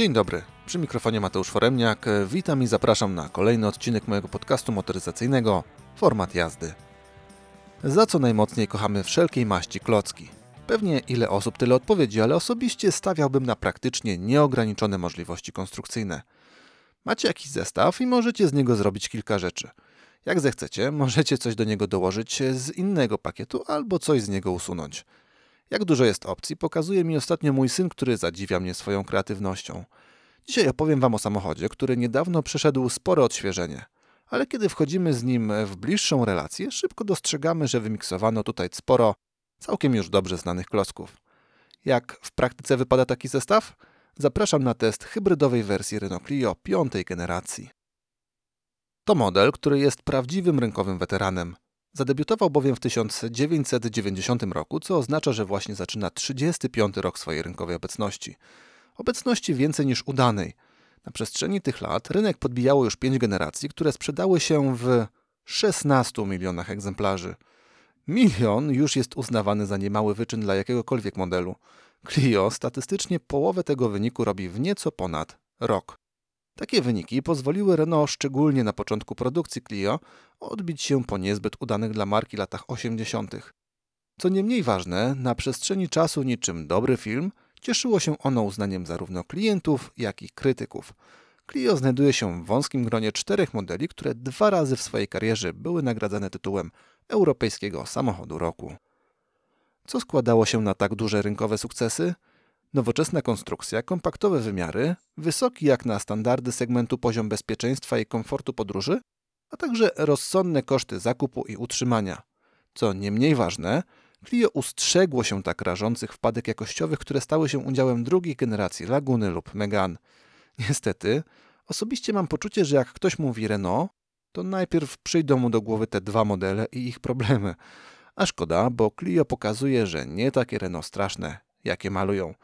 Dzień dobry, przy mikrofonie Mateusz Foremniak. Witam i zapraszam na kolejny odcinek mojego podcastu motoryzacyjnego Format jazdy. Za co najmocniej kochamy wszelkiej maści klocki? Pewnie ile osób, tyle odpowiedzi, ale osobiście stawiałbym na praktycznie nieograniczone możliwości konstrukcyjne. Macie jakiś zestaw i możecie z niego zrobić kilka rzeczy. Jak zechcecie, możecie coś do niego dołożyć z innego pakietu albo coś z niego usunąć. Jak dużo jest opcji, pokazuje mi ostatnio mój syn, który zadziwia mnie swoją kreatywnością. Dzisiaj opowiem Wam o samochodzie, który niedawno przeszedł spore odświeżenie. Ale kiedy wchodzimy z nim w bliższą relację, szybko dostrzegamy, że wymiksowano tutaj sporo całkiem już dobrze znanych klocków. Jak w praktyce wypada taki zestaw? Zapraszam na test hybrydowej wersji Renault Clio piątej generacji. To model, który jest prawdziwym rynkowym weteranem. Zadebiutował bowiem w 1990 roku, co oznacza, że właśnie zaczyna 35 rok swojej rynkowej obecności. Obecności więcej niż udanej. Na przestrzeni tych lat rynek podbijało już pięć generacji, które sprzedały się w 16 milionach egzemplarzy. Milion już jest uznawany za niemały wyczyn dla jakiegokolwiek modelu. Clio statystycznie połowę tego wyniku robi w nieco ponad rok. Takie wyniki pozwoliły Renault, szczególnie na początku produkcji Clio, odbić się po niezbyt udanych dla marki latach 80. Co nie mniej ważne, na przestrzeni czasu niczym dobry film, cieszyło się ono uznaniem zarówno klientów, jak i krytyków. Clio znajduje się w wąskim gronie czterech modeli, które dwa razy w swojej karierze były nagradzane tytułem Europejskiego Samochodu Roku. Co składało się na tak duże rynkowe sukcesy? Nowoczesna konstrukcja, kompaktowe wymiary, wysoki jak na standardy segmentu poziom bezpieczeństwa i komfortu podróży, a także rozsądne koszty zakupu i utrzymania. Co nie mniej ważne, Clio ustrzegło się tak rażących wpadek jakościowych, które stały się udziałem drugiej generacji Laguny lub Megane. Niestety, osobiście mam poczucie, że jak ktoś mówi Renault, to najpierw przyjdą mu do głowy te dwa modele i ich problemy. A szkoda, bo Clio pokazuje, że nie takie Renault straszne, jakie malują.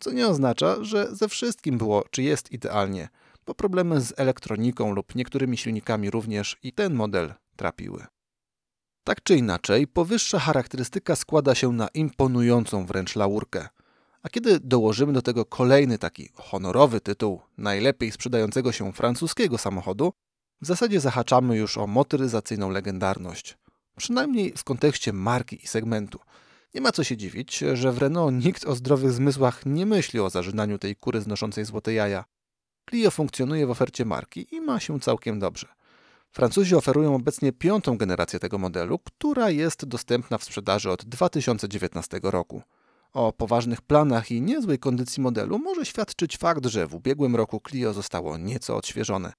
Co nie oznacza, że ze wszystkim było czy jest idealnie, bo problemy z elektroniką lub niektórymi silnikami również i ten model trapiły. Tak czy inaczej, powyższa charakterystyka składa się na imponującą wręcz laurkę. A kiedy dołożymy do tego kolejny taki honorowy tytuł najlepiej sprzedającego się francuskiego samochodu, w zasadzie zahaczamy już o motoryzacyjną legendarność. Przynajmniej w kontekście marki i segmentu. Nie ma co się dziwić, że w Renault nikt o zdrowych zmysłach nie myśli o zażynaniu tej kury znoszącej złote jaja. Clio funkcjonuje w ofercie marki i ma się całkiem dobrze. Francuzi oferują obecnie piątą generację tego modelu, która jest dostępna w sprzedaży od 2019 roku. O poważnych planach i niezłej kondycji modelu może świadczyć fakt, że w ubiegłym roku Clio zostało nieco odświeżone.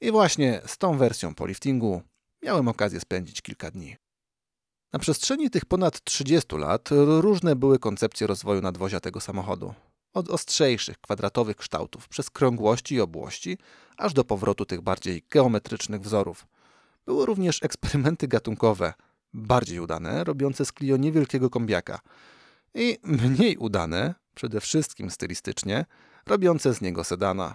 I właśnie z tą wersją po liftingu miałem okazję spędzić kilka dni. Na przestrzeni tych ponad 30 lat różne były koncepcje rozwoju nadwozia tego samochodu. Od ostrzejszych, kwadratowych kształtów, przez krągłości i obłości, aż do powrotu tych bardziej geometrycznych wzorów. Były również eksperymenty gatunkowe, bardziej udane, robiące z Clio niewielkiego kombiaka i mniej udane, przede wszystkim stylistycznie, robiące z niego sedana.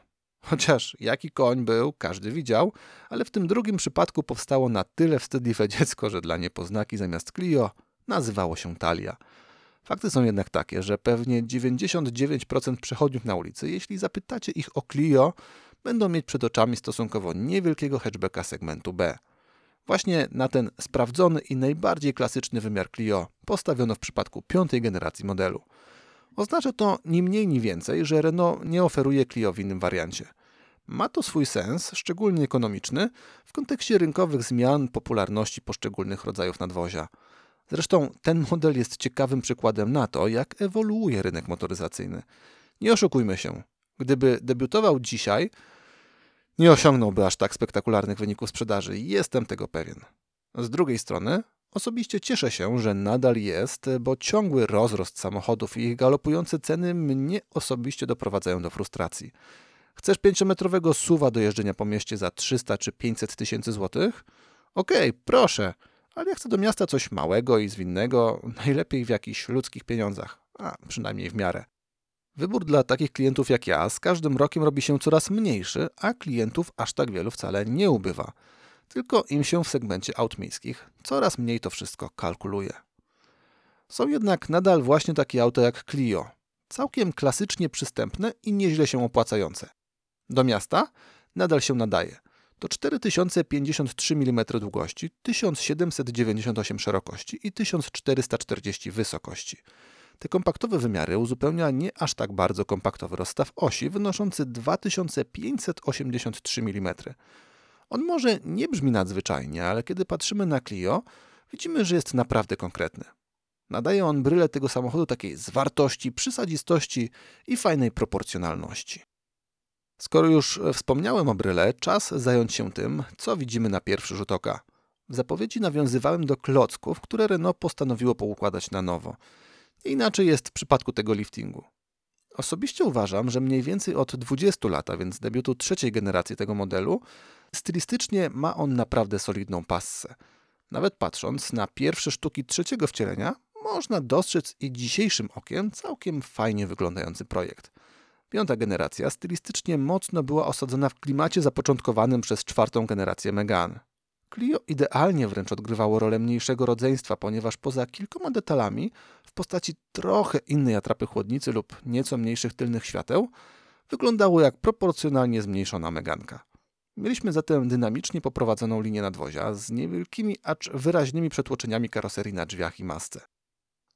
Chociaż jaki koń był, każdy widział, ale w tym drugim przypadku powstało na tyle wstydliwe dziecko, że dla niepoznaki zamiast Clio nazywało się Talia. Fakty są jednak takie, że pewnie 99% przechodniów na ulicy, jeśli zapytacie ich o Clio, będą mieć przed oczami stosunkowo niewielkiego hatchbacka segmentu B. Właśnie na ten sprawdzony i najbardziej klasyczny wymiar Clio postawiono w przypadku piątej generacji modelu. Oznacza to ni mniej ni więcej, że Renault nie oferuje Clio w innym wariancie. Ma to swój sens, szczególnie ekonomiczny, w kontekście rynkowych zmian popularności poszczególnych rodzajów nadwozia. Zresztą ten model jest ciekawym przykładem na to, jak ewoluuje rynek motoryzacyjny. Nie oszukujmy się, gdyby debiutował dzisiaj, nie osiągnąłby aż tak spektakularnych wyników sprzedaży jestem tego pewien. Z drugiej strony, osobiście cieszę się, że nadal jest, bo ciągły rozrost samochodów i ich galopujące ceny mnie osobiście doprowadzają do frustracji. Chcesz pięciometrowego suwa do jeżdżenia po mieście za 300 czy 500 tysięcy złotych? Okej, okay, proszę, ale ja chcę do miasta coś małego i zwinnego, najlepiej w jakichś ludzkich pieniądzach, a przynajmniej w miarę. Wybór dla takich klientów jak ja z każdym rokiem robi się coraz mniejszy, a klientów aż tak wielu wcale nie ubywa. Tylko im się w segmencie aut miejskich coraz mniej to wszystko kalkuluje. Są jednak nadal właśnie takie auta jak Clio. Całkiem klasycznie przystępne i nieźle się opłacające. Do miasta nadal się nadaje. To 4053 mm długości, 1798 szerokości i 1440 wysokości. Te kompaktowe wymiary uzupełnia nie aż tak bardzo kompaktowy rozstaw osi wynoszący 2583 mm. On może nie brzmi nadzwyczajnie, ale kiedy patrzymy na Clio, widzimy, że jest naprawdę konkretny. Nadaje on bryle tego samochodu takiej zwartości, przysadzistości i fajnej proporcjonalności. Skoro już wspomniałem o bryle, czas zająć się tym, co widzimy na pierwszy rzut oka. W zapowiedzi nawiązywałem do klocków, które Renault postanowiło poukładać na nowo. Inaczej jest w przypadku tego liftingu. Osobiście uważam, że mniej więcej od 20 lat, a więc debiutu trzeciej generacji tego modelu, stylistycznie ma on naprawdę solidną passę. Nawet patrząc na pierwsze sztuki trzeciego wcielenia, można dostrzec i dzisiejszym okiem całkiem fajnie wyglądający projekt. Piąta generacja stylistycznie mocno była osadzona w klimacie zapoczątkowanym przez czwartą generację Megane. Clio idealnie wręcz odgrywało rolę mniejszego rodzeństwa, ponieważ poza kilkoma detalami w postaci trochę innej atrapy chłodnicy lub nieco mniejszych tylnych świateł, wyglądało jak proporcjonalnie zmniejszona Meganka. Mieliśmy zatem dynamicznie poprowadzoną linię nadwozia z niewielkimi, acz wyraźnymi przetłoczeniami karoserii na drzwiach i masce.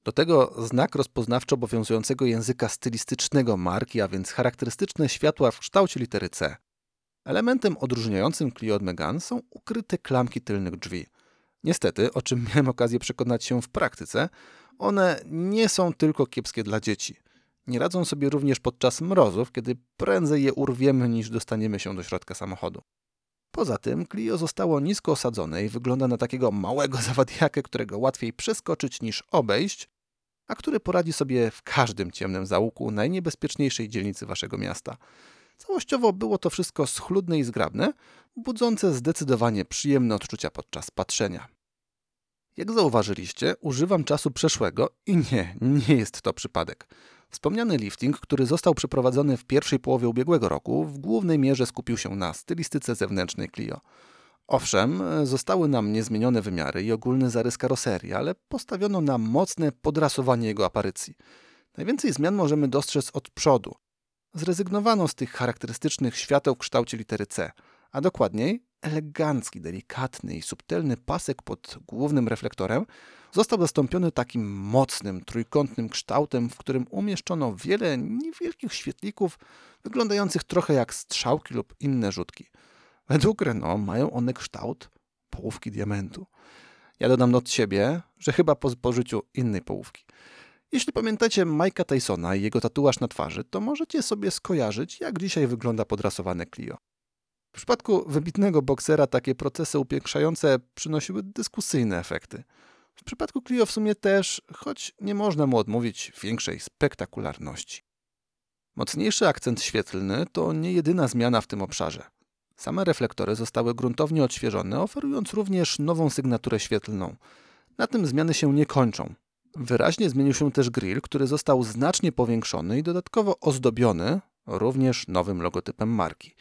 Do tego znak rozpoznawczy obowiązującego języka stylistycznego marki, a więc charakterystyczne światła w kształcie litery C. Elementem odróżniającym Clio od Megane są ukryte klamki tylnych drzwi. Niestety, o czym miałem okazję przekonać się w praktyce, one nie są tylko kiepskie dla dzieci. Nie radzą sobie również podczas mrozów, kiedy prędzej je urwiemy niż dostaniemy się do środka samochodu. Poza tym Clio zostało nisko osadzone i wygląda na takiego małego zawadiakę, którego łatwiej przeskoczyć niż obejść, a który poradzi sobie w każdym ciemnym zaułku najniebezpieczniejszej dzielnicy waszego miasta. Całościowo było to wszystko schludne i zgrabne, budzące zdecydowanie przyjemne odczucia podczas patrzenia. Jak zauważyliście, używam czasu przeszłego i nie, nie jest to przypadek. Wspomniany lifting, który został przeprowadzony w pierwszej połowie ubiegłego roku, w głównej mierze skupił się na stylistyce zewnętrznej Clio. Owszem, zostały nam niezmienione wymiary i ogólny zarys karoserii, ale postawiono na mocne podrasowanie jego aparycji. Najwięcej zmian możemy dostrzec od przodu. Zrezygnowano z tych charakterystycznych świateł w kształcie litery C, a dokładniej elegancki, delikatny i subtelny pasek pod głównym reflektorem został zastąpiony takim mocnym, trójkątnym kształtem, w którym umieszczono wiele niewielkich świetlików wyglądających trochę jak strzałki lub inne rzutki. Według Renault mają one kształt połówki diamentu. Ja dodam od siebie, że chyba po spożyciu innej połówki. Jeśli pamiętacie Mike'a Tysona i jego tatuaż na twarzy, to możecie sobie skojarzyć, jak dzisiaj wygląda podrasowane Clio. W przypadku wybitnego boksera takie procesy upiększające przynosiły dyskusyjne efekty. W przypadku Clio w sumie też, choć nie można mu odmówić większej spektakularności. Mocniejszy akcent świetlny to nie jedyna zmiana w tym obszarze. Same reflektory zostały gruntownie odświeżone, oferując również nową sygnaturę świetlną. Na tym zmiany się nie kończą. Wyraźnie zmienił się też grill, który został znacznie powiększony i dodatkowo ozdobiony również nowym logotypem marki.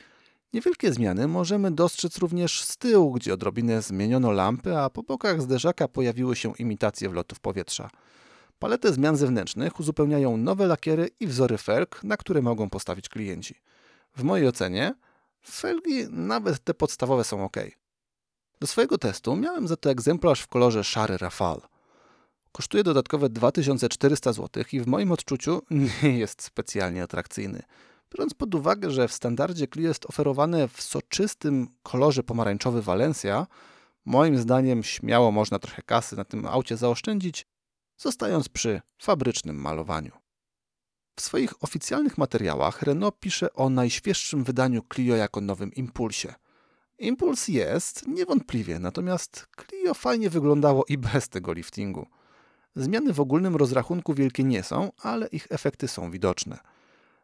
Niewielkie zmiany możemy dostrzec również z tyłu, gdzie odrobinę zmieniono lampy, a po bokach zderzaka pojawiły się imitacje wlotów powietrza. Paletę zmian zewnętrznych uzupełniają nowe lakiery i wzory felg, na które mogą postawić klienci. W mojej ocenie felgi, nawet te podstawowe, są ok. Do swojego testu miałem za to egzemplarz w kolorze szary Rafale. Kosztuje dodatkowe 2400 zł i w moim odczuciu nie jest specjalnie atrakcyjny. Biorąc pod uwagę, że w standardzie Clio jest oferowane w soczystym kolorze pomarańczowy Valencia, moim zdaniem śmiało można trochę kasy na tym aucie zaoszczędzić, zostając przy fabrycznym malowaniu. W swoich oficjalnych materiałach Renault pisze o najświeższym wydaniu Clio jako nowym impulsie. Impuls jest, niewątpliwie, natomiast Clio fajnie wyglądało i bez tego liftingu. Zmiany w ogólnym rozrachunku wielkie nie są, ale ich efekty są widoczne.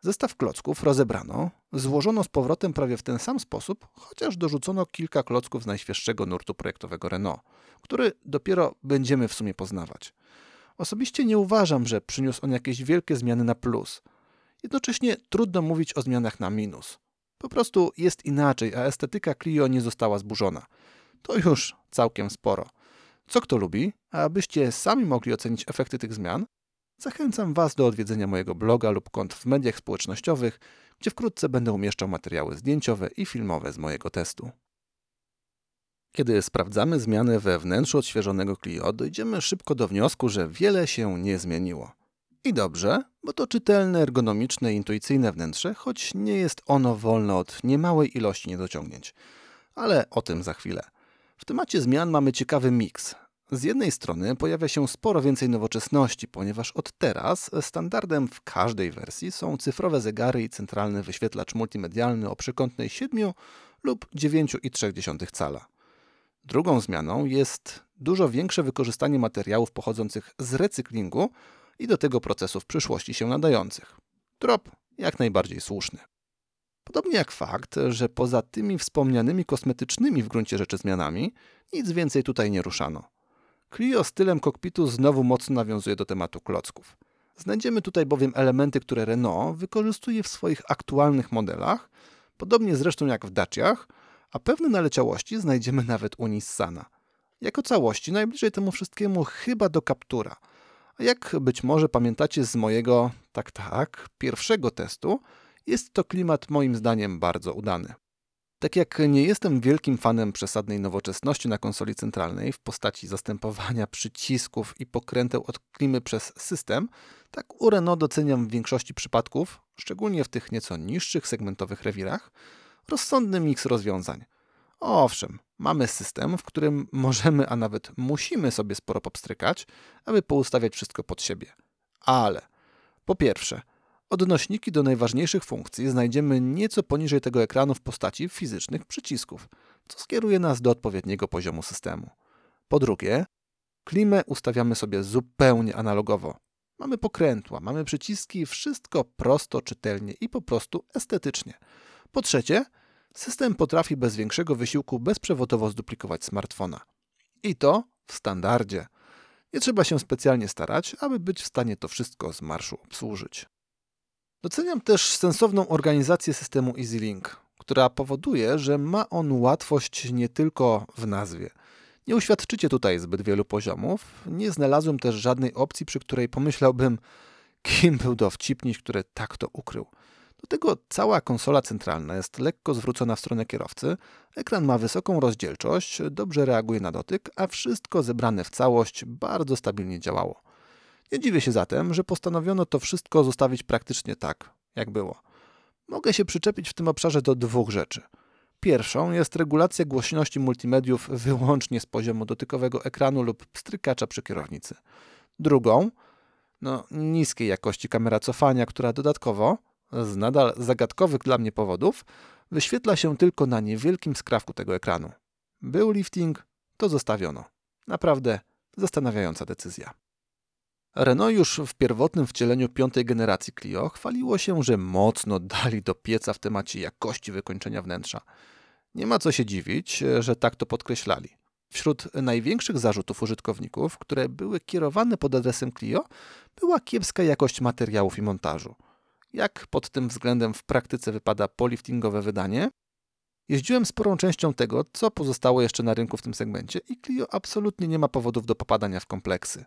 Zestaw klocków rozebrano, złożono z powrotem prawie w ten sam sposób, chociaż dorzucono kilka klocków z najświeższego nurtu projektowego Renault, który dopiero będziemy w sumie poznawać. Osobiście nie uważam, że przyniósł on jakieś wielkie zmiany na plus. Jednocześnie trudno mówić o zmianach na minus. Po prostu jest inaczej, a estetyka Clio nie została zburzona. To już całkiem sporo. Co kto lubi, a abyście sami mogli ocenić efekty tych zmian, zachęcam Was do odwiedzenia mojego bloga lub kont w mediach społecznościowych, gdzie wkrótce będę umieszczał materiały zdjęciowe i filmowe z mojego testu. Kiedy sprawdzamy zmiany we wnętrzu odświeżonego Clio, dojdziemy szybko do wniosku, że wiele się nie zmieniło. I dobrze, bo to czytelne, ergonomiczne i intuicyjne wnętrze, choć nie jest ono wolne od niemałej ilości niedociągnięć. Ale o tym za chwilę. W temacie zmian mamy ciekawy miks. Z jednej strony pojawia się sporo więcej nowoczesności, ponieważ od teraz standardem w każdej wersji są cyfrowe zegary i centralny wyświetlacz multimedialny o przekątnej 7 lub 9,3 cala. Drugą zmianą jest dużo większe wykorzystanie materiałów pochodzących z recyklingu i do tego procesów w przyszłości się nadających. Trop jak najbardziej słuszny. Podobnie jak fakt, że poza tymi wspomnianymi kosmetycznymi w gruncie rzeczy zmianami, nic więcej tutaj nie ruszano. Clio stylem kokpitu znowu mocno nawiązuje do tematu klocków. Znajdziemy tutaj bowiem elementy, które Renault wykorzystuje w swoich aktualnych modelach, podobnie zresztą jak w Daciach, a pewne naleciałości znajdziemy nawet u Nissana. Jako całości najbliżej temu wszystkiemu chyba do Captura. A jak być może pamiętacie z mojego, tak tak, pierwszego testu, jest to klimat moim zdaniem bardzo udany. Tak jak nie jestem wielkim fanem przesadnej nowoczesności na konsoli centralnej w postaci zastępowania przycisków i pokręteł od klimy przez system, tak u Renault doceniam w większości przypadków, szczególnie w tych nieco niższych segmentowych rewirach, rozsądny miks rozwiązań. Owszem, mamy system, w którym możemy, a nawet musimy sobie sporo popstrykać, aby poustawiać wszystko pod siebie. Ale po pierwsze, odnośniki do najważniejszych funkcji znajdziemy nieco poniżej tego ekranu w postaci fizycznych przycisków, co skieruje nas do odpowiedniego poziomu systemu. Po drugie, klimę ustawiamy sobie zupełnie analogowo. Mamy pokrętła, mamy przyciski, wszystko prosto, czytelnie i po prostu estetycznie. Po trzecie, system potrafi bez większego wysiłku bezprzewodowo zduplikować smartfona. I to w standardzie. Nie trzeba się specjalnie starać, aby być w stanie to wszystko z marszu obsłużyć. Doceniam też sensowną organizację systemu EasyLink, która powoduje, że ma on łatwość nie tylko w nazwie. Nie uświadczycie tutaj zbyt wielu poziomów. Nie znalazłem też żadnej opcji, przy której pomyślałbym, kim był dowcipniś, który tak to ukrył. Do tego cała konsola centralna jest lekko zwrócona w stronę kierowcy, ekran ma wysoką rozdzielczość, dobrze reaguje na dotyk, a wszystko zebrane w całość bardzo stabilnie działało. Nie dziwię się zatem, że postanowiono to wszystko zostawić praktycznie tak, jak było. Mogę się przyczepić w tym obszarze do dwóch rzeczy. Pierwszą jest regulacja głośności multimediów wyłącznie z poziomu dotykowego ekranu lub strykacza przy kierownicy. Drugą, no, niskiej jakości kamera cofania, która dodatkowo, z nadal zagadkowych dla mnie powodów, wyświetla się tylko na niewielkim skrawku tego ekranu. Był lifting, to zostawiono. Naprawdę zastanawiająca decyzja. Renault już w pierwotnym wcieleniu piątej generacji Clio chwaliło się, że mocno dali do pieca w temacie jakości wykończenia wnętrza. Nie ma co się dziwić, że tak to podkreślali. Wśród największych zarzutów użytkowników, które były kierowane pod adresem Clio, była kiepska jakość materiałów i montażu. Jak pod tym względem w praktyce wypada poliftingowe wydanie? Jeździłem sporą częścią tego, co pozostało jeszcze na rynku w tym segmencie i Clio absolutnie nie ma powodów do popadania w kompleksy.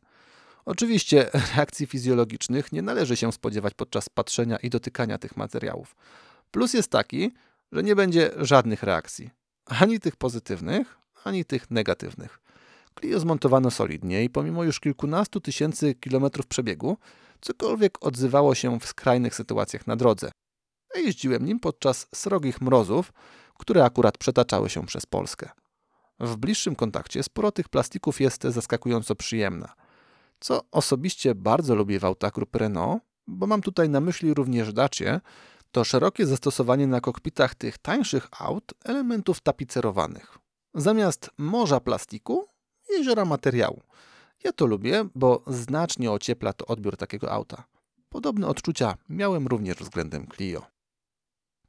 Oczywiście reakcji fizjologicznych nie należy się spodziewać podczas patrzenia i dotykania tych materiałów. Plus jest taki, że nie będzie żadnych reakcji. Ani tych pozytywnych, ani tych negatywnych. Clio zmontowano solidnie i pomimo już kilkunastu tysięcy kilometrów przebiegu, cokolwiek odzywało się w skrajnych sytuacjach na drodze. Jeździłem nim podczas srogich mrozów, które akurat przetaczały się przez Polskę. W bliższym kontakcie sporo tych plastików jest zaskakująco przyjemna – co osobiście bardzo lubię w autach grupy Renault, bo mam tutaj na myśli również Dacie, to szerokie zastosowanie na kokpitach tych tańszych aut elementów tapicerowanych. Zamiast morza plastiku, jeziora materiału. Ja to lubię, bo znacznie ociepla to odbiór takiego auta. Podobne odczucia miałem również względem Clio.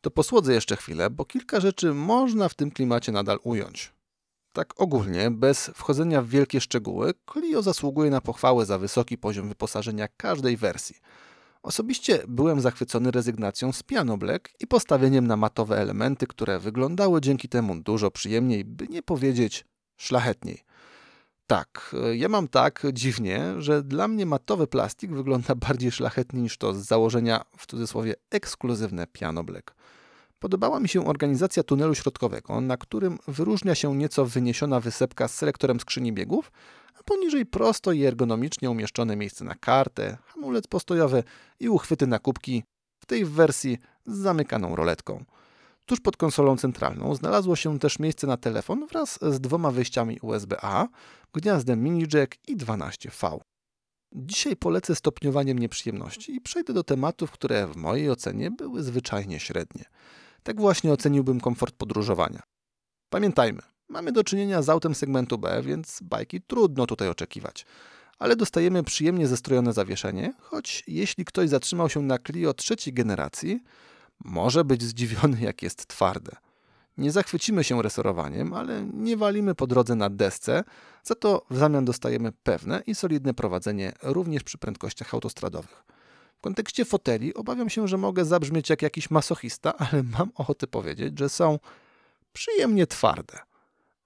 To posłodzę jeszcze chwilę, bo kilka rzeczy można w tym klimacie nadal ująć. Tak ogólnie, bez wchodzenia w wielkie szczegóły, Clio zasługuje na pochwałę za wysoki poziom wyposażenia każdej wersji. Osobiście byłem zachwycony rezygnacją z piano black i postawieniem na matowe elementy, które wyglądały dzięki temu dużo przyjemniej, by nie powiedzieć szlachetniej. Tak, ja mam tak dziwnie, że dla mnie matowy plastik wygląda bardziej szlachetnie niż to z założenia, w cudzysłowie, ekskluzywne piano black. Podobała mi się organizacja tunelu środkowego, na którym wyróżnia się nieco wyniesiona wysepka z selektorem skrzyni biegów, a poniżej prosto i ergonomicznie umieszczone miejsce na kartę, hamulec postojowy i uchwyty na kubki, w tej wersji z zamykaną roletką. Tuż pod konsolą centralną znalazło się też miejsce na telefon wraz z dwoma wyjściami USB-A, gniazdem mini jack i 12V. Dzisiaj polecę stopniowaniem nieprzyjemności i przejdę do tematów, które w mojej ocenie były zwyczajnie średnie. Tak właśnie oceniłbym komfort podróżowania. Pamiętajmy, mamy do czynienia z autem segmentu B, więc bajki trudno tutaj oczekiwać. Ale dostajemy przyjemnie zestrojone zawieszenie, choć jeśli ktoś zatrzymał się na Clio trzeciej generacji, może być zdziwiony, jak jest twarde. Nie zachwycimy się resorowaniem, ale nie walimy po drodze na desce, za to w zamian dostajemy pewne i solidne prowadzenie również przy prędkościach autostradowych. W kontekście foteli obawiam się, że mogę zabrzmieć jak jakiś masochista, ale mam ochotę powiedzieć, że są przyjemnie twarde.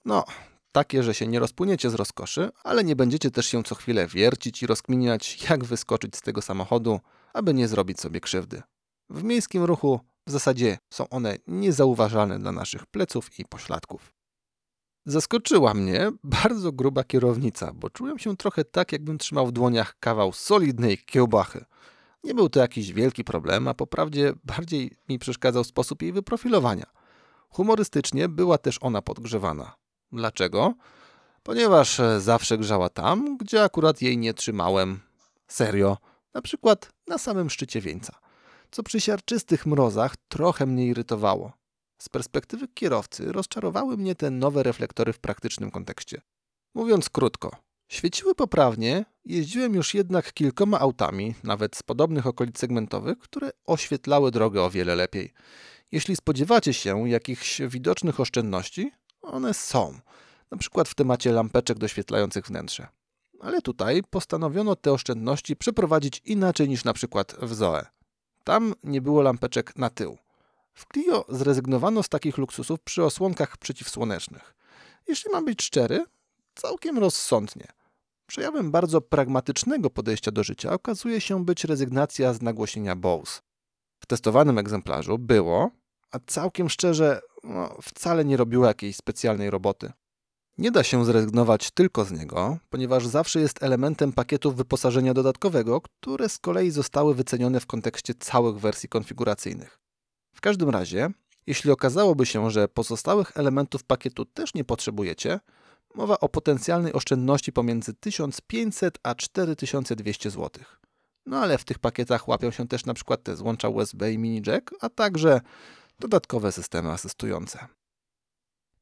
No, takie, że się nie rozpłyniecie z rozkoszy, ale nie będziecie też się co chwilę wiercić i rozkminiać, jak wyskoczyć z tego samochodu, aby nie zrobić sobie krzywdy. W miejskim ruchu w zasadzie są one niezauważalne dla naszych pleców i pośladków. Zaskoczyła mnie bardzo gruba kierownica, bo czułem się trochę tak, jakbym trzymał w dłoniach kawał solidnej kiełbachy. Nie był to jakiś wielki problem, a poprawdzie bardziej mi przeszkadzał sposób jej wyprofilowania. Humorystycznie była też ona podgrzewana. Dlaczego? Ponieważ zawsze grzała tam, gdzie akurat jej nie trzymałem. Serio, na przykład na samym szczycie wieńca co przy siarczystych mrozach trochę mnie irytowało. Z perspektywy kierowcy rozczarowały mnie te nowe reflektory w praktycznym kontekście. Mówiąc krótko, świeciły poprawnie, jeździłem już jednak kilkoma autami, nawet z podobnych okolic segmentowych, które oświetlały drogę o wiele lepiej. Jeśli spodziewacie się jakichś widocznych oszczędności, one są, na przykład w temacie lampeczek doświetlających wnętrze. Ale tutaj postanowiono te oszczędności przeprowadzić inaczej niż na przykład w Zoe. Tam nie było lampeczek na tył. W Clio zrezygnowano z takich luksusów przy osłonkach przeciwsłonecznych. Jeśli mam być szczery, całkiem rozsądnie. Przejawem bardzo pragmatycznego podejścia do życia okazuje się być rezygnacja z nagłośnienia Bose. W testowanym egzemplarzu było, a całkiem szczerze, no, wcale nie robiło jakiejś specjalnej roboty. Nie da się zrezygnować tylko z niego, ponieważ zawsze jest elementem pakietów wyposażenia dodatkowego, które z kolei zostały wycenione w kontekście całych wersji konfiguracyjnych. W każdym razie, jeśli okazałoby się, że pozostałych elementów pakietu też nie potrzebujecie, mowa o potencjalnej oszczędności pomiędzy 1500 a 4200 zł. No ale w tych pakietach łapią się też np. te złącza USB i mini jack, a także dodatkowe systemy asystujące.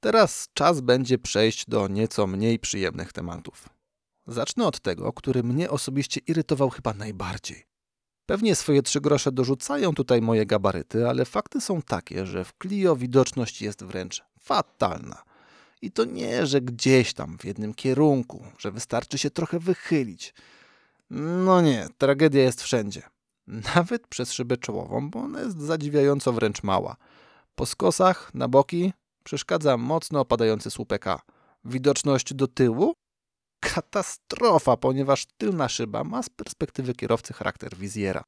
Teraz czas będzie przejść do nieco mniej przyjemnych tematów. Zacznę od tego, który mnie osobiście irytował chyba najbardziej. Pewnie swoje trzy grosze dorzucają tutaj moje gabaryty, ale fakty są takie, że w Clio widoczność jest wręcz fatalna. I to nie, że gdzieś tam w jednym kierunku, że wystarczy się trochę wychylić. No nie, tragedia jest wszędzie. Nawet przez szybę czołową, bo ona jest zadziwiająco wręcz mała. Po skosach, na boki Przeszkadza mocno opadający słupek A. Widoczność do tyłu? Katastrofa, ponieważ tylna szyba ma z perspektywy kierowcy charakter wizjera.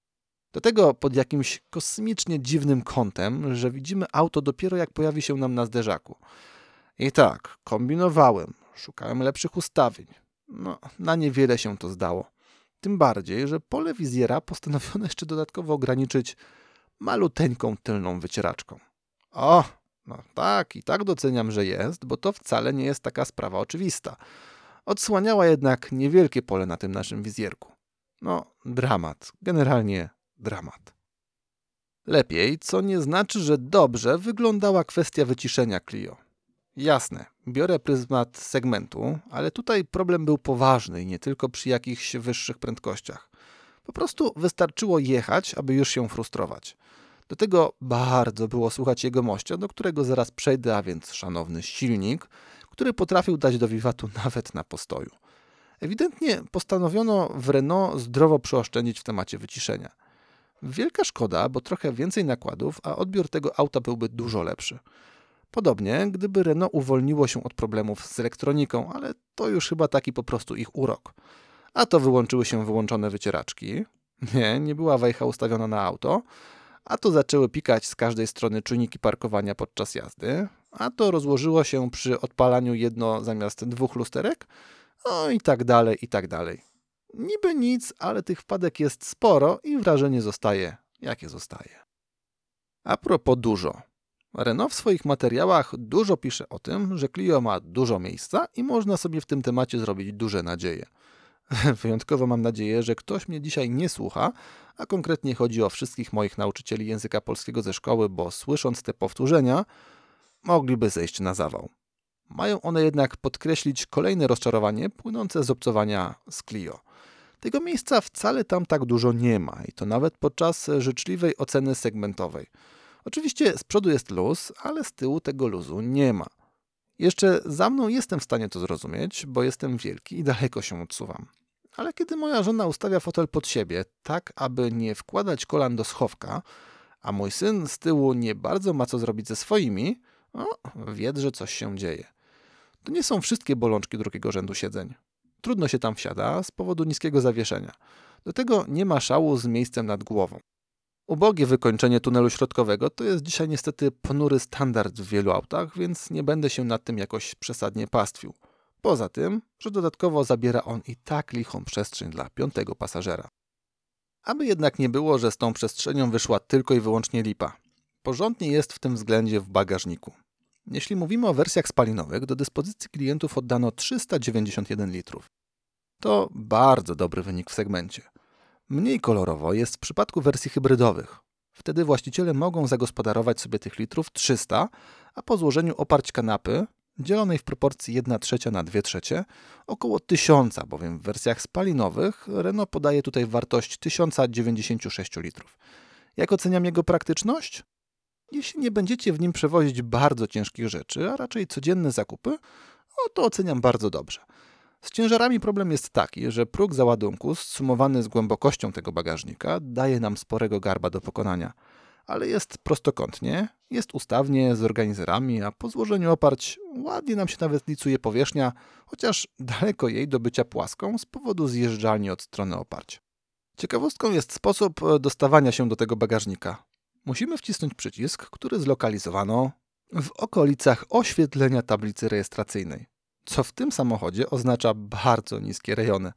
Do tego pod jakimś kosmicznie dziwnym kątem, że widzimy auto dopiero jak pojawi się nam na zderzaku. I tak, kombinowałem, szukałem lepszych ustawień. No, na niewiele się to zdało. Tym bardziej, że pole wizjera postanowiono jeszcze dodatkowo ograniczyć maluteńką tylną wycieraczką. O, no tak, i tak doceniam, że jest, bo to wcale nie jest taka sprawa oczywista. Odsłaniała jednak niewielkie pole na tym naszym wizjerku. No, dramat, generalnie dramat. Lepiej, co nie znaczy, że dobrze wyglądała kwestia wyciszenia Clio. Jasne, biorę pryzmat segmentu, ale tutaj problem był poważny i nie tylko przy jakichś wyższych prędkościach. Po prostu wystarczyło jechać, aby już się frustrować. Do tego bardzo było słuchać jego mościa, do którego zaraz przejdę, a więc szanowny silnik, który potrafił dać do wiwatu nawet na postoju. Ewidentnie postanowiono w Renault zdrowo przeoszczędzić w temacie wyciszenia. Wielka szkoda, bo trochę więcej nakładów, a odbiór tego auta byłby dużo lepszy. Podobnie, gdyby Renault uwolniło się od problemów z elektroniką, ale to już chyba taki po prostu ich urok. A to wyłączyły się wyłączone wycieraczki. Nie, nie była wejcha ustawiona na auto. A to zaczęły pikać z każdej strony czujniki parkowania podczas jazdy. A to rozłożyło się przy odpalaniu jedno zamiast dwóch lusterek. No i tak dalej, i tak dalej. Niby nic, ale tych wpadek jest sporo i wrażenie zostaje, jakie zostaje. A propos dużo. Renault w swoich materiałach dużo pisze o tym, że Clio ma dużo miejsca i można sobie w tym temacie zrobić duże nadzieje. Wyjątkowo mam nadzieję, że ktoś mnie dzisiaj nie słucha, a konkretnie chodzi o wszystkich moich nauczycieli języka polskiego ze szkoły, bo słysząc te powtórzenia, mogliby zejść na zawał. Mają one jednak podkreślić kolejne rozczarowanie płynące z obcowania z Clio. Tego miejsca wcale tam tak dużo nie ma i to nawet podczas życzliwej oceny segmentowej. Oczywiście z przodu jest luz, ale z tyłu tego luzu nie ma. Jeszcze za mną jestem w stanie to zrozumieć, bo jestem wielki i daleko się odsuwam. Ale kiedy moja żona ustawia fotel pod siebie, tak aby nie wkładać kolan do schowka, a mój syn z tyłu nie bardzo ma co zrobić ze swoimi, no, wiedz, że coś się dzieje. To nie są wszystkie bolączki drugiego rzędu siedzeń. Trudno się tam wsiada z powodu niskiego zawieszenia. Do tego nie ma szału z miejscem nad głową. Ubogie wykończenie tunelu środkowego to jest dzisiaj niestety ponury standard w wielu autach, więc nie będę się nad tym jakoś przesadnie pastwił. Poza tym, że dodatkowo zabiera on i tak lichą przestrzeń dla piątego pasażera. Aby jednak nie było, że z tą przestrzenią wyszła tylko i wyłącznie lipa. Porządnie jest w tym względzie w bagażniku. Jeśli mówimy o wersjach spalinowych, do dyspozycji klientów oddano 391 litrów. To bardzo dobry wynik w segmencie. Mniej kolorowo jest w przypadku wersji hybrydowych. Wtedy właściciele mogą zagospodarować sobie tych litrów 300, a po złożeniu oparć kanapy, dzielonej w proporcji 1 trzecia na 2 trzecie, około 1000, bowiem w wersjach spalinowych Renault podaje tutaj wartość 1096 litrów. Jak oceniam jego praktyczność? Jeśli nie będziecie w nim przewozić bardzo ciężkich rzeczy, a raczej codzienne zakupy, no to oceniam bardzo dobrze. Z ciężarami problem jest taki, że próg załadunku zsumowany z głębokością tego bagażnika daje nam sporego garba do pokonania, ale jest prostokątnie, jest ustawnie z organizerami, a po złożeniu oparć ładnie nam się nawet licuje powierzchnia, chociaż daleko jej do bycia płaską z powodu zjeżdżalni od strony oparć. Ciekawostką jest sposób dostawania się do tego bagażnika. Musimy wcisnąć przycisk, który zlokalizowano w okolicach oświetlenia tablicy rejestracyjnej co w tym samochodzie oznacza bardzo niskie rejony.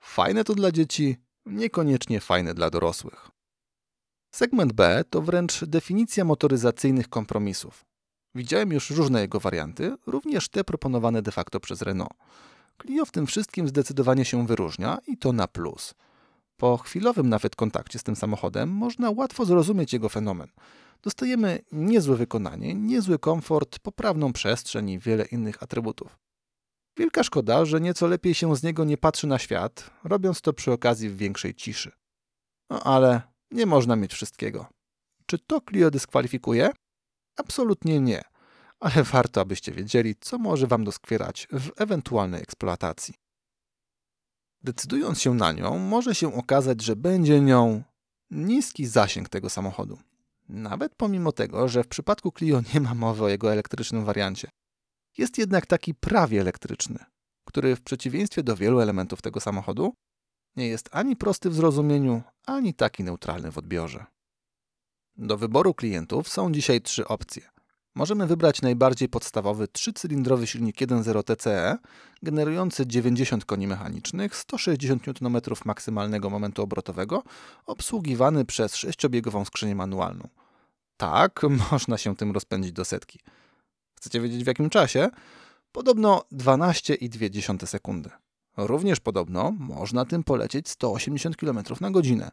Fajne to dla dzieci, niekoniecznie fajne dla dorosłych. Segment B to wręcz definicja motoryzacyjnych kompromisów. Widziałem już różne jego warianty, również te proponowane de facto przez Renault. Clio w tym wszystkim zdecydowanie się wyróżnia i to na plus. Po chwilowym nawet kontakcie z tym samochodem można łatwo zrozumieć jego fenomen. Dostajemy niezłe wykonanie, niezły komfort, poprawną przestrzeń i wiele innych atrybutów. Wielka szkoda, że nieco lepiej się z niego nie patrzy na świat, robiąc to przy okazji w większej ciszy. No ale nie można mieć wszystkiego. Czy to Clio dyskwalifikuje? Absolutnie nie, ale warto, abyście wiedzieli, co może Wam doskwierać w ewentualnej eksploatacji. Decydując się na nią, może się okazać, że będzie nią niski zasięg tego samochodu. Nawet pomimo tego, że w przypadku Clio nie ma mowy o jego elektrycznym wariancie. Jest jednak taki prawie elektryczny, który w przeciwieństwie do wielu elementów tego samochodu nie jest ani prosty w zrozumieniu, ani taki neutralny w odbiorze. Do wyboru klientów są dzisiaj trzy opcje. Możemy wybrać najbardziej podstawowy trzycylindrowy silnik 1.0 TCE, generujący 90 koni mechanicznych, 160 Nm maksymalnego momentu obrotowego, obsługiwany przez sześciobiegową skrzynię manualną. Tak, można się tym rozpędzić do setki. Chcecie wiedzieć w jakim czasie? Podobno 12,2 sekundy. Również podobno można tym polecieć 180 km na godzinę.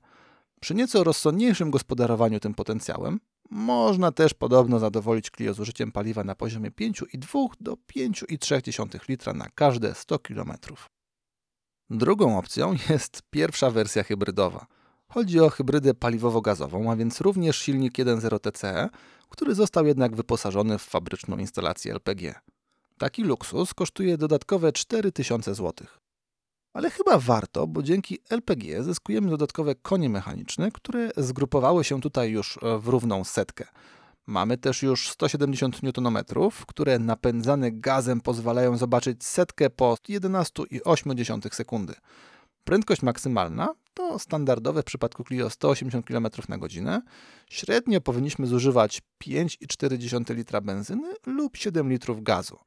Przy nieco rozsądniejszym gospodarowaniu tym potencjałem można też podobno zadowolić Clio zużyciem paliwa na poziomie 5,2 do 5,3 litra na każde 100 km. Drugą opcją jest pierwsza wersja hybrydowa. Chodzi o hybrydę paliwowo-gazową, a więc również silnik 1.0 TCE, który został jednak wyposażony w fabryczną instalację LPG. Taki luksus kosztuje dodatkowe 4000 zł. Ale chyba warto, bo dzięki LPG zyskujemy dodatkowe konie mechaniczne, które zgrupowały się tutaj już w równą setkę. Mamy też już 170 Nm, które napędzane gazem pozwalają zobaczyć setkę po 11,8 sekundy. Prędkość maksymalna to standardowe w przypadku Clio 180 km na godzinę. Średnio powinniśmy zużywać 5,4 litra benzyny lub 7 litrów gazu.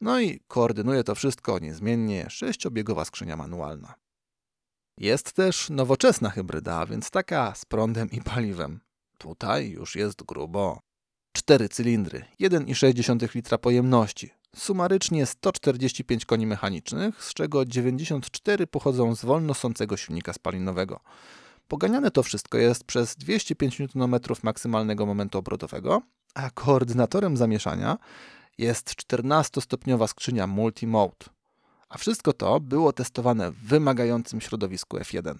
No i koordynuje to wszystko niezmiennie sześciobiegowa skrzynia manualna. Jest też nowoczesna hybryda, więc taka z prądem i paliwem. Tutaj już jest grubo. Cztery cylindry, 1,6 litra pojemności, sumarycznie 145 koni mechanicznych, z czego 94 pochodzą z wolno sącego silnika spalinowego. Poganiane to wszystko jest przez 205 Nm maksymalnego momentu obrotowego, a koordynatorem zamieszania jest 14-stopniowa skrzynia Multimode. A wszystko to było testowane w wymagającym środowisku F1.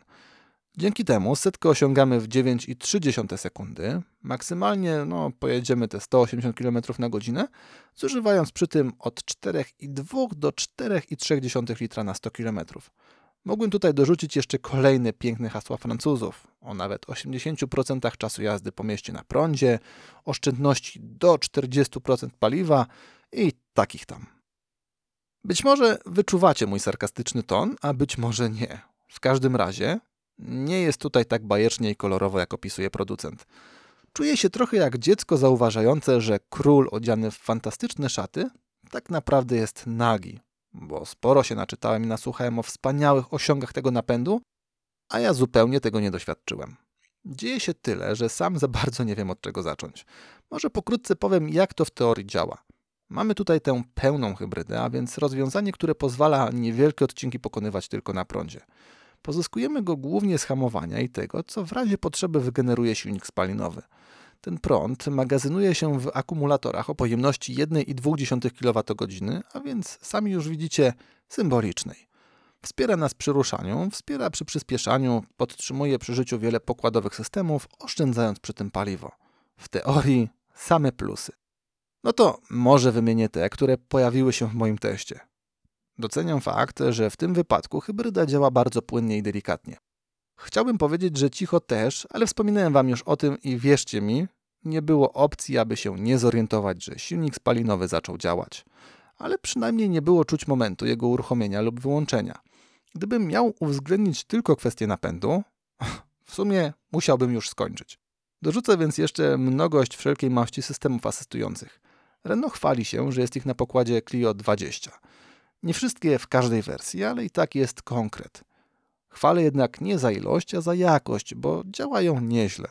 Dzięki temu setkę osiągamy w 9,3 sekundy. Maksymalnie no, pojedziemy te 180 km na godzinę, zużywając przy tym od 4,2 do 4,3 litra na 100 km. Mogłem tutaj dorzucić jeszcze kolejne piękne hasła Francuzów o nawet 80% czasu jazdy po mieście na prądzie, oszczędności do 40% paliwa i takich tam. Być może wyczuwacie mój sarkastyczny ton, a być może nie. W każdym razie nie jest tutaj tak bajecznie i kolorowo, jak opisuje producent. Czuję się trochę jak dziecko zauważające, że król odziany w fantastyczne szaty tak naprawdę jest nagi, bo sporo się naczytałem i nasłuchałem o wspaniałych osiągach tego napędu, a ja zupełnie tego nie doświadczyłem. Dzieje się tyle, że sam za bardzo nie wiem od czego zacząć. Może pokrótce powiem, jak to w teorii działa. Mamy tutaj tę pełną hybrydę, a więc rozwiązanie, które pozwala niewielkie odcinki pokonywać tylko na prądzie. Pozyskujemy go głównie z hamowania i tego, co w razie potrzeby wygeneruje silnik spalinowy. Ten prąd magazynuje się w akumulatorach o pojemności 1,2 kWh, a więc sami już widzicie symbolicznej. Wspiera nas przy ruszaniu, wspiera przy przyspieszaniu, podtrzymuje przy życiu wiele pokładowych systemów, oszczędzając przy tym paliwo. W teorii same plusy. No to może wymienię te, które pojawiły się w moim teście. Doceniam fakt, że w tym wypadku hybryda działa bardzo płynnie i delikatnie. Chciałbym powiedzieć, że cicho też, ale wspominałem Wam już o tym i wierzcie mi, nie było opcji, aby się nie zorientować, że silnik spalinowy zaczął działać. Ale przynajmniej nie było czuć momentu jego uruchomienia lub wyłączenia. Gdybym miał uwzględnić tylko kwestię napędu, w sumie musiałbym już skończyć. Dorzucę więc jeszcze mnogość wszelkiej maści systemów asystujących. Renault chwali się, że jest ich na pokładzie Clio 20. Nie wszystkie w każdej wersji, ale i tak jest konkret. Chwalę jednak nie za ilość, a za jakość, bo działają nieźle.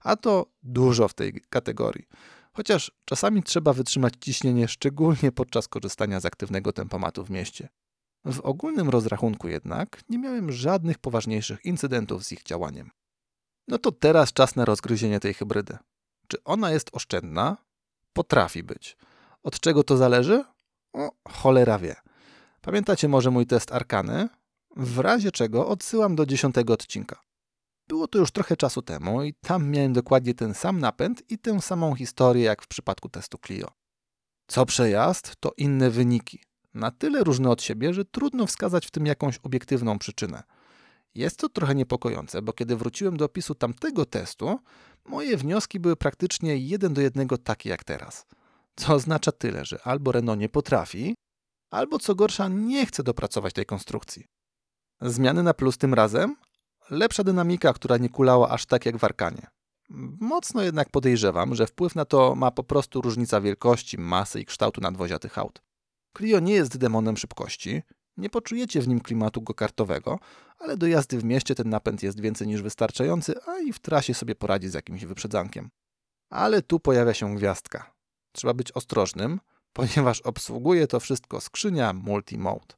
A to dużo w tej kategorii. Chociaż czasami trzeba wytrzymać ciśnienie, szczególnie podczas korzystania z aktywnego tempomatu w mieście. W ogólnym rozrachunku jednak nie miałem żadnych poważniejszych incydentów z ich działaniem. No to teraz czas na rozgryzienie tej hybrydy. Czy ona jest oszczędna? Potrafi być. Od czego to zależy? O, cholera wie. Pamiętacie może mój test arkany? W razie czego odsyłam do dziesiątego odcinka. Było to już trochę czasu temu i tam miałem dokładnie ten sam napęd i tę samą historię jak w przypadku testu Clio. Co przejazd, to inne wyniki. Na tyle różne od siebie, że trudno wskazać w tym jakąś obiektywną przyczynę. Jest to trochę niepokojące, bo kiedy wróciłem do opisu tamtego testu, moje wnioski były praktycznie jeden do jednego takie jak teraz. Co oznacza tyle, że albo Renault nie potrafi, albo co gorsza nie chce dopracować tej konstrukcji. Zmiany na plus tym razem? Lepsza dynamika, która nie kulała aż tak jak w Arkanie. Mocno jednak podejrzewam, że wpływ na to ma po prostu różnica wielkości, masy i kształtu nadwozia tych aut. Clio nie jest demonem szybkości, nie poczujecie w nim klimatu go-kartowego, ale do jazdy w mieście ten napęd jest więcej niż wystarczający, a i w trasie sobie poradzi z jakimś wyprzedzankiem. Ale tu pojawia się gwiazdka. Trzeba być ostrożnym, ponieważ obsługuje to wszystko skrzynia Multimode.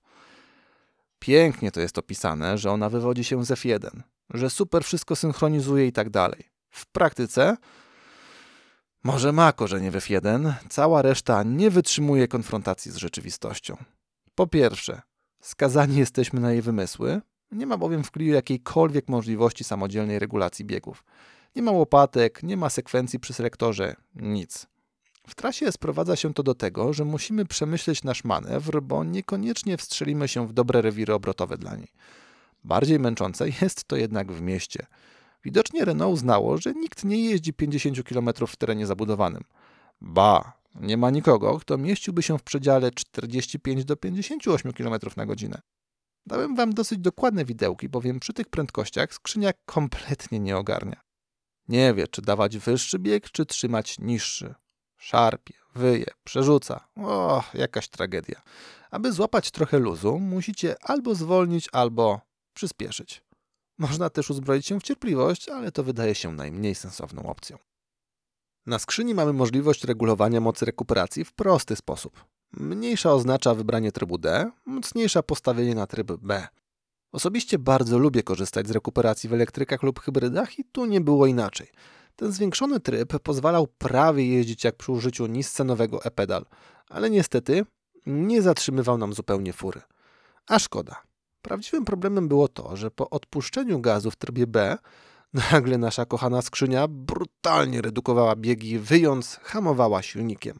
Pięknie to jest opisane, że ona wywodzi się z F1, że super wszystko synchronizuje i tak dalej. W praktyce może ma korzenie w F1, cała reszta nie wytrzymuje konfrontacji z rzeczywistością. Po pierwsze, skazani jesteśmy na jej wymysły, nie ma bowiem w Clio jakiejkolwiek możliwości samodzielnej regulacji biegów. Nie ma łopatek, nie ma sekwencji przy selektorze, nic. W trasie sprowadza się to do tego, że musimy przemyśleć nasz manewr, bo niekoniecznie wstrzelimy się w dobre rewiry obrotowe dla niej. Bardziej męczące jest to jednak w mieście. Widocznie Renault uznało, że nikt nie jeździ 50 km w terenie zabudowanym. Ba, nie ma nikogo, kto mieściłby się w przedziale 45 do 58 km na godzinę. Dałem wam dosyć dokładne widełki, bowiem przy tych prędkościach skrzynia kompletnie nie ogarnia. Nie wie, czy dawać wyższy bieg, czy trzymać niższy. Szarpie, wyje, przerzuca. O, jakaś tragedia. Aby złapać trochę luzu, musicie albo zwolnić, albo przyspieszyć. Można też uzbroić się w cierpliwość, ale to wydaje się najmniej sensowną opcją. Na skrzyni mamy możliwość regulowania mocy rekuperacji w prosty sposób. Mniejsza oznacza wybranie trybu D, mocniejsza postawienie na tryb B. Osobiście bardzo lubię korzystać z rekuperacji w elektrykach lub hybrydach i tu nie było inaczej. Ten zwiększony tryb pozwalał prawie jeździć jak przy użyciu niscenowego e-pedal, ale niestety nie zatrzymywał nam zupełnie fury. A szkoda. Prawdziwym problemem było to, że po odpuszczeniu gazu w trybie B nagle nasza kochana skrzynia brutalnie redukowała biegi, wyjąc hamowała silnikiem.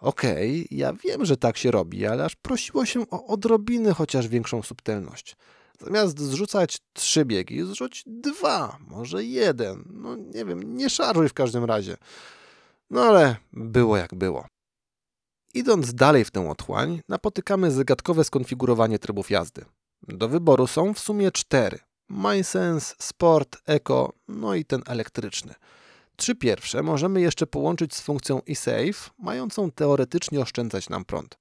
Okej, okay, ja wiem, że tak się robi, ale aż prosiło się o odrobinę chociaż większą subtelność. Zamiast zrzucać trzy biegi, zrzuć dwa, może jeden. No nie wiem, nie szarżuj w każdym razie. No ale było jak było. Idąc dalej w tę otchłań, napotykamy zagadkowe skonfigurowanie trybów jazdy. Do wyboru są w sumie cztery. MySense, Sport, Eco, no i ten elektryczny. Trzy pierwsze możemy jeszcze połączyć z funkcją eSave, mającą teoretycznie oszczędzać nam prąd.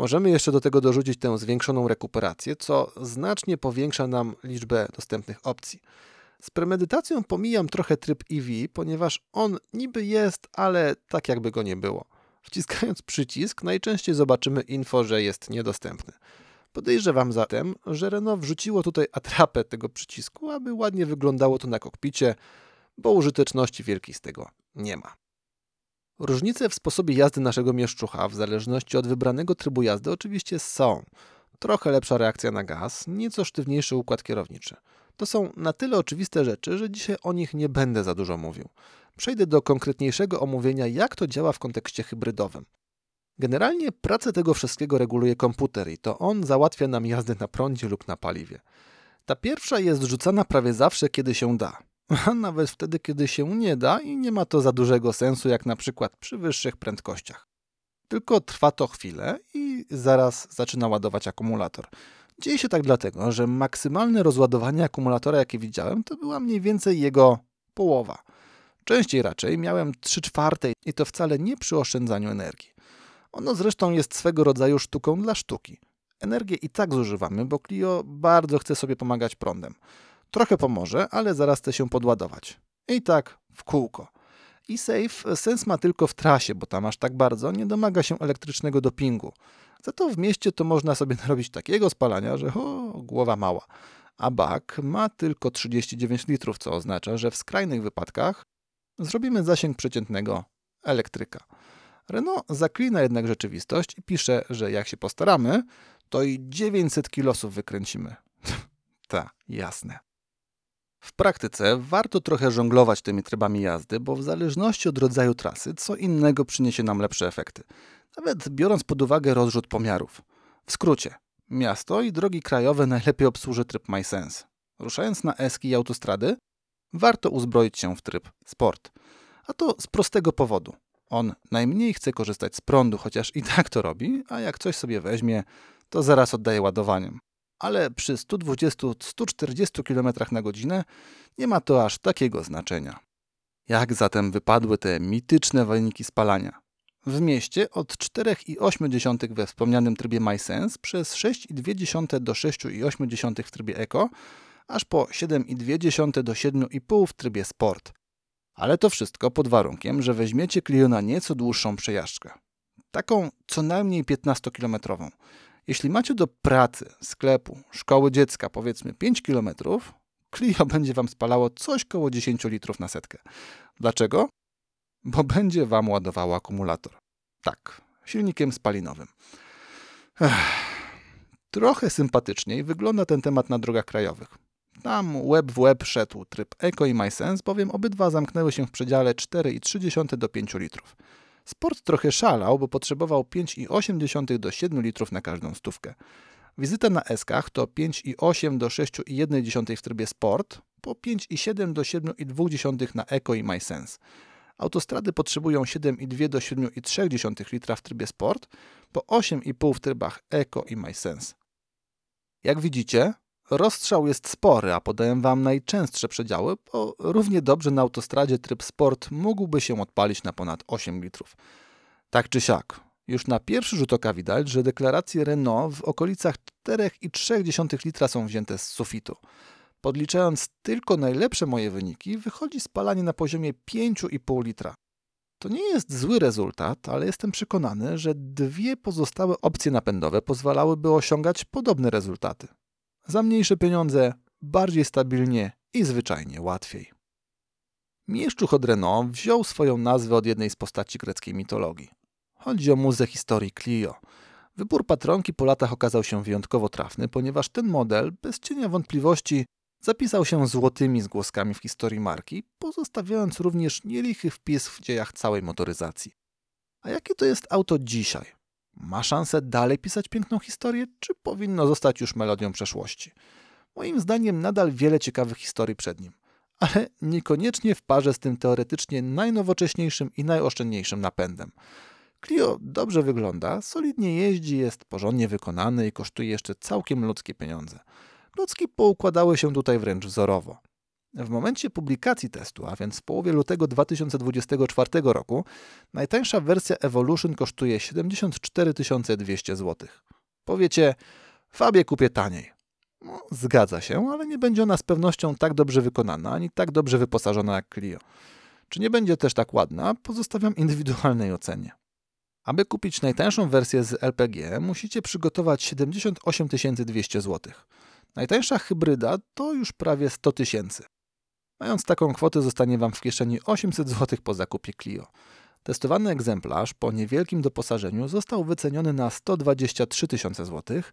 Możemy jeszcze do tego dorzucić tę zwiększoną rekuperację, co znacznie powiększa nam liczbę dostępnych opcji. Z premedytacją pomijam trochę tryb EV, ponieważ on niby jest, ale tak jakby go nie było. Wciskając przycisk, najczęściej zobaczymy info, że jest niedostępny. Podejrzewam zatem, że Renault wrzuciło tutaj atrapę tego przycisku, aby ładnie wyglądało to na kokpicie, bo użyteczności wielkiej z tego nie ma. Różnice w sposobie jazdy naszego mieszczucha w zależności od wybranego trybu jazdy oczywiście są. Trochę lepsza reakcja na gaz, nieco sztywniejszy układ kierowniczy. To są na tyle oczywiste rzeczy, że dzisiaj o nich nie będę za dużo mówił. Przejdę do konkretniejszego omówienia, jak to działa w kontekście hybrydowym. Generalnie pracę tego wszystkiego reguluje komputer i to on załatwia nam jazdę na prądzie lub na paliwie. Ta pierwsza jest rzucana prawie zawsze, kiedy się da nawet wtedy, kiedy się nie da i nie ma to za dużego sensu, jak na przykład przy wyższych prędkościach. Tylko trwa to chwilę i zaraz zaczyna ładować akumulator. Dzieje się tak dlatego, że maksymalne rozładowanie akumulatora, jakie widziałem, to była mniej więcej jego połowa. Częściej raczej miałem 3 czwarte i to wcale nie przy oszczędzaniu energii. Ono zresztą jest swego rodzaju sztuką dla sztuki. Energię i tak zużywamy, bo Clio bardzo chce sobie pomagać prądem. Trochę pomoże, ale zaraz chce się podładować. I tak w kółko. I safe sens ma tylko w trasie, bo tam aż tak bardzo nie domaga się elektrycznego dopingu. Za to w mieście to można sobie narobić takiego spalania, że o, głowa mała. A bak ma tylko 39 litrów, co oznacza, że w skrajnych wypadkach zrobimy zasięg przeciętnego elektryka. Renault zaklina jednak rzeczywistość i pisze, że jak się postaramy, to i 900 kilosów wykręcimy. Ta, jasne. W praktyce warto trochę żonglować tymi trybami jazdy, bo w zależności od rodzaju trasy, co innego przyniesie nam lepsze efekty. Nawet biorąc pod uwagę rozrzut pomiarów. W skrócie, miasto i drogi krajowe najlepiej obsłuży tryb MySense. Ruszając na eski i autostrady, warto uzbroić się w tryb Sport. A to z prostego powodu. On najmniej chce korzystać z prądu, chociaż i tak to robi, a jak coś sobie weźmie, to zaraz oddaje ładowaniem ale przy 120-140 km na godzinę nie ma to aż takiego znaczenia. Jak zatem wypadły te mityczne wyniki spalania? W mieście od 4,8 we wspomnianym trybie MySense przez 6,2 do 6,8 w trybie Eco, aż po 7,2 do 7,5 w trybie Sport. Ale to wszystko pod warunkiem, że weźmiecie Clio na nieco dłuższą przejażdżkę. Taką co najmniej 15-kilometrową. Jeśli macie do pracy, sklepu, szkoły dziecka powiedzmy 5 km, Clio będzie Wam spalało coś koło 10 litrów na setkę. Dlaczego? Bo będzie Wam ładowało akumulator. Tak, silnikiem spalinowym. Ech. Trochę sympatyczniej wygląda ten temat na drogach krajowych. Tam web w web szedł tryb Eco i MySense, bowiem obydwa zamknęły się w przedziale 4,3 do 5 litrów. Sport trochę szalał, bo potrzebował 5,8 do 7 litrów na każdą stówkę. Wizyta na Eskach to 5,8 do 6,1 w trybie Sport, po 5,7 do 7,2 na Eco i MySense. Autostrady potrzebują 7,2 do 7,3 litra w trybie Sport, po 8,5 w trybach Eco i MySense. Jak widzicie, rozstrzał jest spory, a podaję Wam najczęstsze przedziały, bo równie dobrze na autostradzie tryb Sport mógłby się odpalić na ponad 8 litrów. Tak czy siak, już na pierwszy rzut oka widać, że deklaracje Renault w okolicach 4,3 litra są wzięte z sufitu. Podliczając tylko najlepsze moje wyniki, wychodzi spalanie na poziomie 5,5 litra. To nie jest zły rezultat, ale jestem przekonany, że dwie pozostałe opcje napędowe pozwalałyby osiągać podobne rezultaty. Za mniejsze pieniądze, bardziej stabilnie i zwyczajnie łatwiej. Mieszczuch od Renault wziął swoją nazwę od jednej z postaci greckiej mitologii. Chodzi o muzę historii Clio. Wybór patronki po latach okazał się wyjątkowo trafny, ponieważ ten model, bez cienia wątpliwości, zapisał się złotymi zgłoskami w historii marki, pozostawiając również nielichy wpis w dziejach całej motoryzacji. A jakie to jest auto dzisiaj? Ma szansę dalej pisać piękną historię, czy powinno zostać już melodią przeszłości? Moim zdaniem nadal wiele ciekawych historii przed nim, ale niekoniecznie w parze z tym teoretycznie najnowocześniejszym i najoszczędniejszym napędem. Clio dobrze wygląda, solidnie jeździ, jest porządnie wykonany i kosztuje jeszcze całkiem ludzkie pieniądze. Klocki poukładały się tutaj wręcz wzorowo. W momencie publikacji testu, a więc w połowie lutego 2024 roku, najtańsza wersja Evolution kosztuje 74 200 zł. Powiecie, Fabie kupię taniej. No, zgadza się, ale nie będzie ona z pewnością tak dobrze wykonana, ani tak dobrze wyposażona jak Clio. Czy nie będzie też tak ładna, pozostawiam indywidualnej ocenie. Aby kupić najtańszą wersję z LPG, musicie przygotować 78 200 zł. Najtańsza hybryda to już prawie 100 tysięcy. Mając taką kwotę zostanie Wam w kieszeni 800 zł po zakupie Clio. Testowany egzemplarz po niewielkim doposażeniu został wyceniony na 123 tysiące złotych,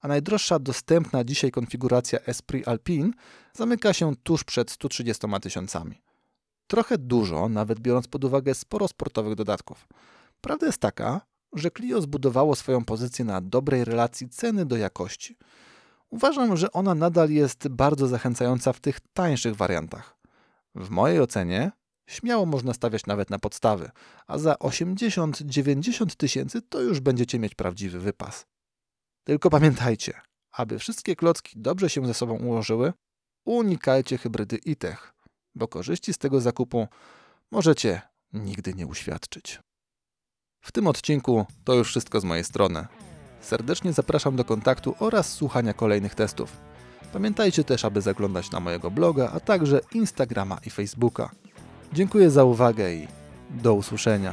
a najdroższa dostępna dzisiaj konfiguracja Esprit Alpine zamyka się tuż przed 130 tysiącami. Trochę dużo, nawet biorąc pod uwagę sporo sportowych dodatków. Prawda jest taka, że Clio zbudowało swoją pozycję na dobrej relacji ceny do jakości. Uważam, że ona nadal jest bardzo zachęcająca w tych tańszych wariantach. W mojej ocenie śmiało można stawiać nawet na podstawy, a za 80-90 tysięcy to już będziecie mieć prawdziwy wypas. Tylko pamiętajcie, aby wszystkie klocki dobrze się ze sobą ułożyły, unikajcie hybrydy ITECH, bo korzyści z tego zakupu możecie nigdy nie uświadczyć. W tym odcinku to już wszystko z mojej strony. Serdecznie zapraszam do kontaktu oraz słuchania kolejnych testów. Pamiętajcie też, aby zaglądać na mojego bloga, a także Instagrama i Facebooka. Dziękuję za uwagę i do usłyszenia.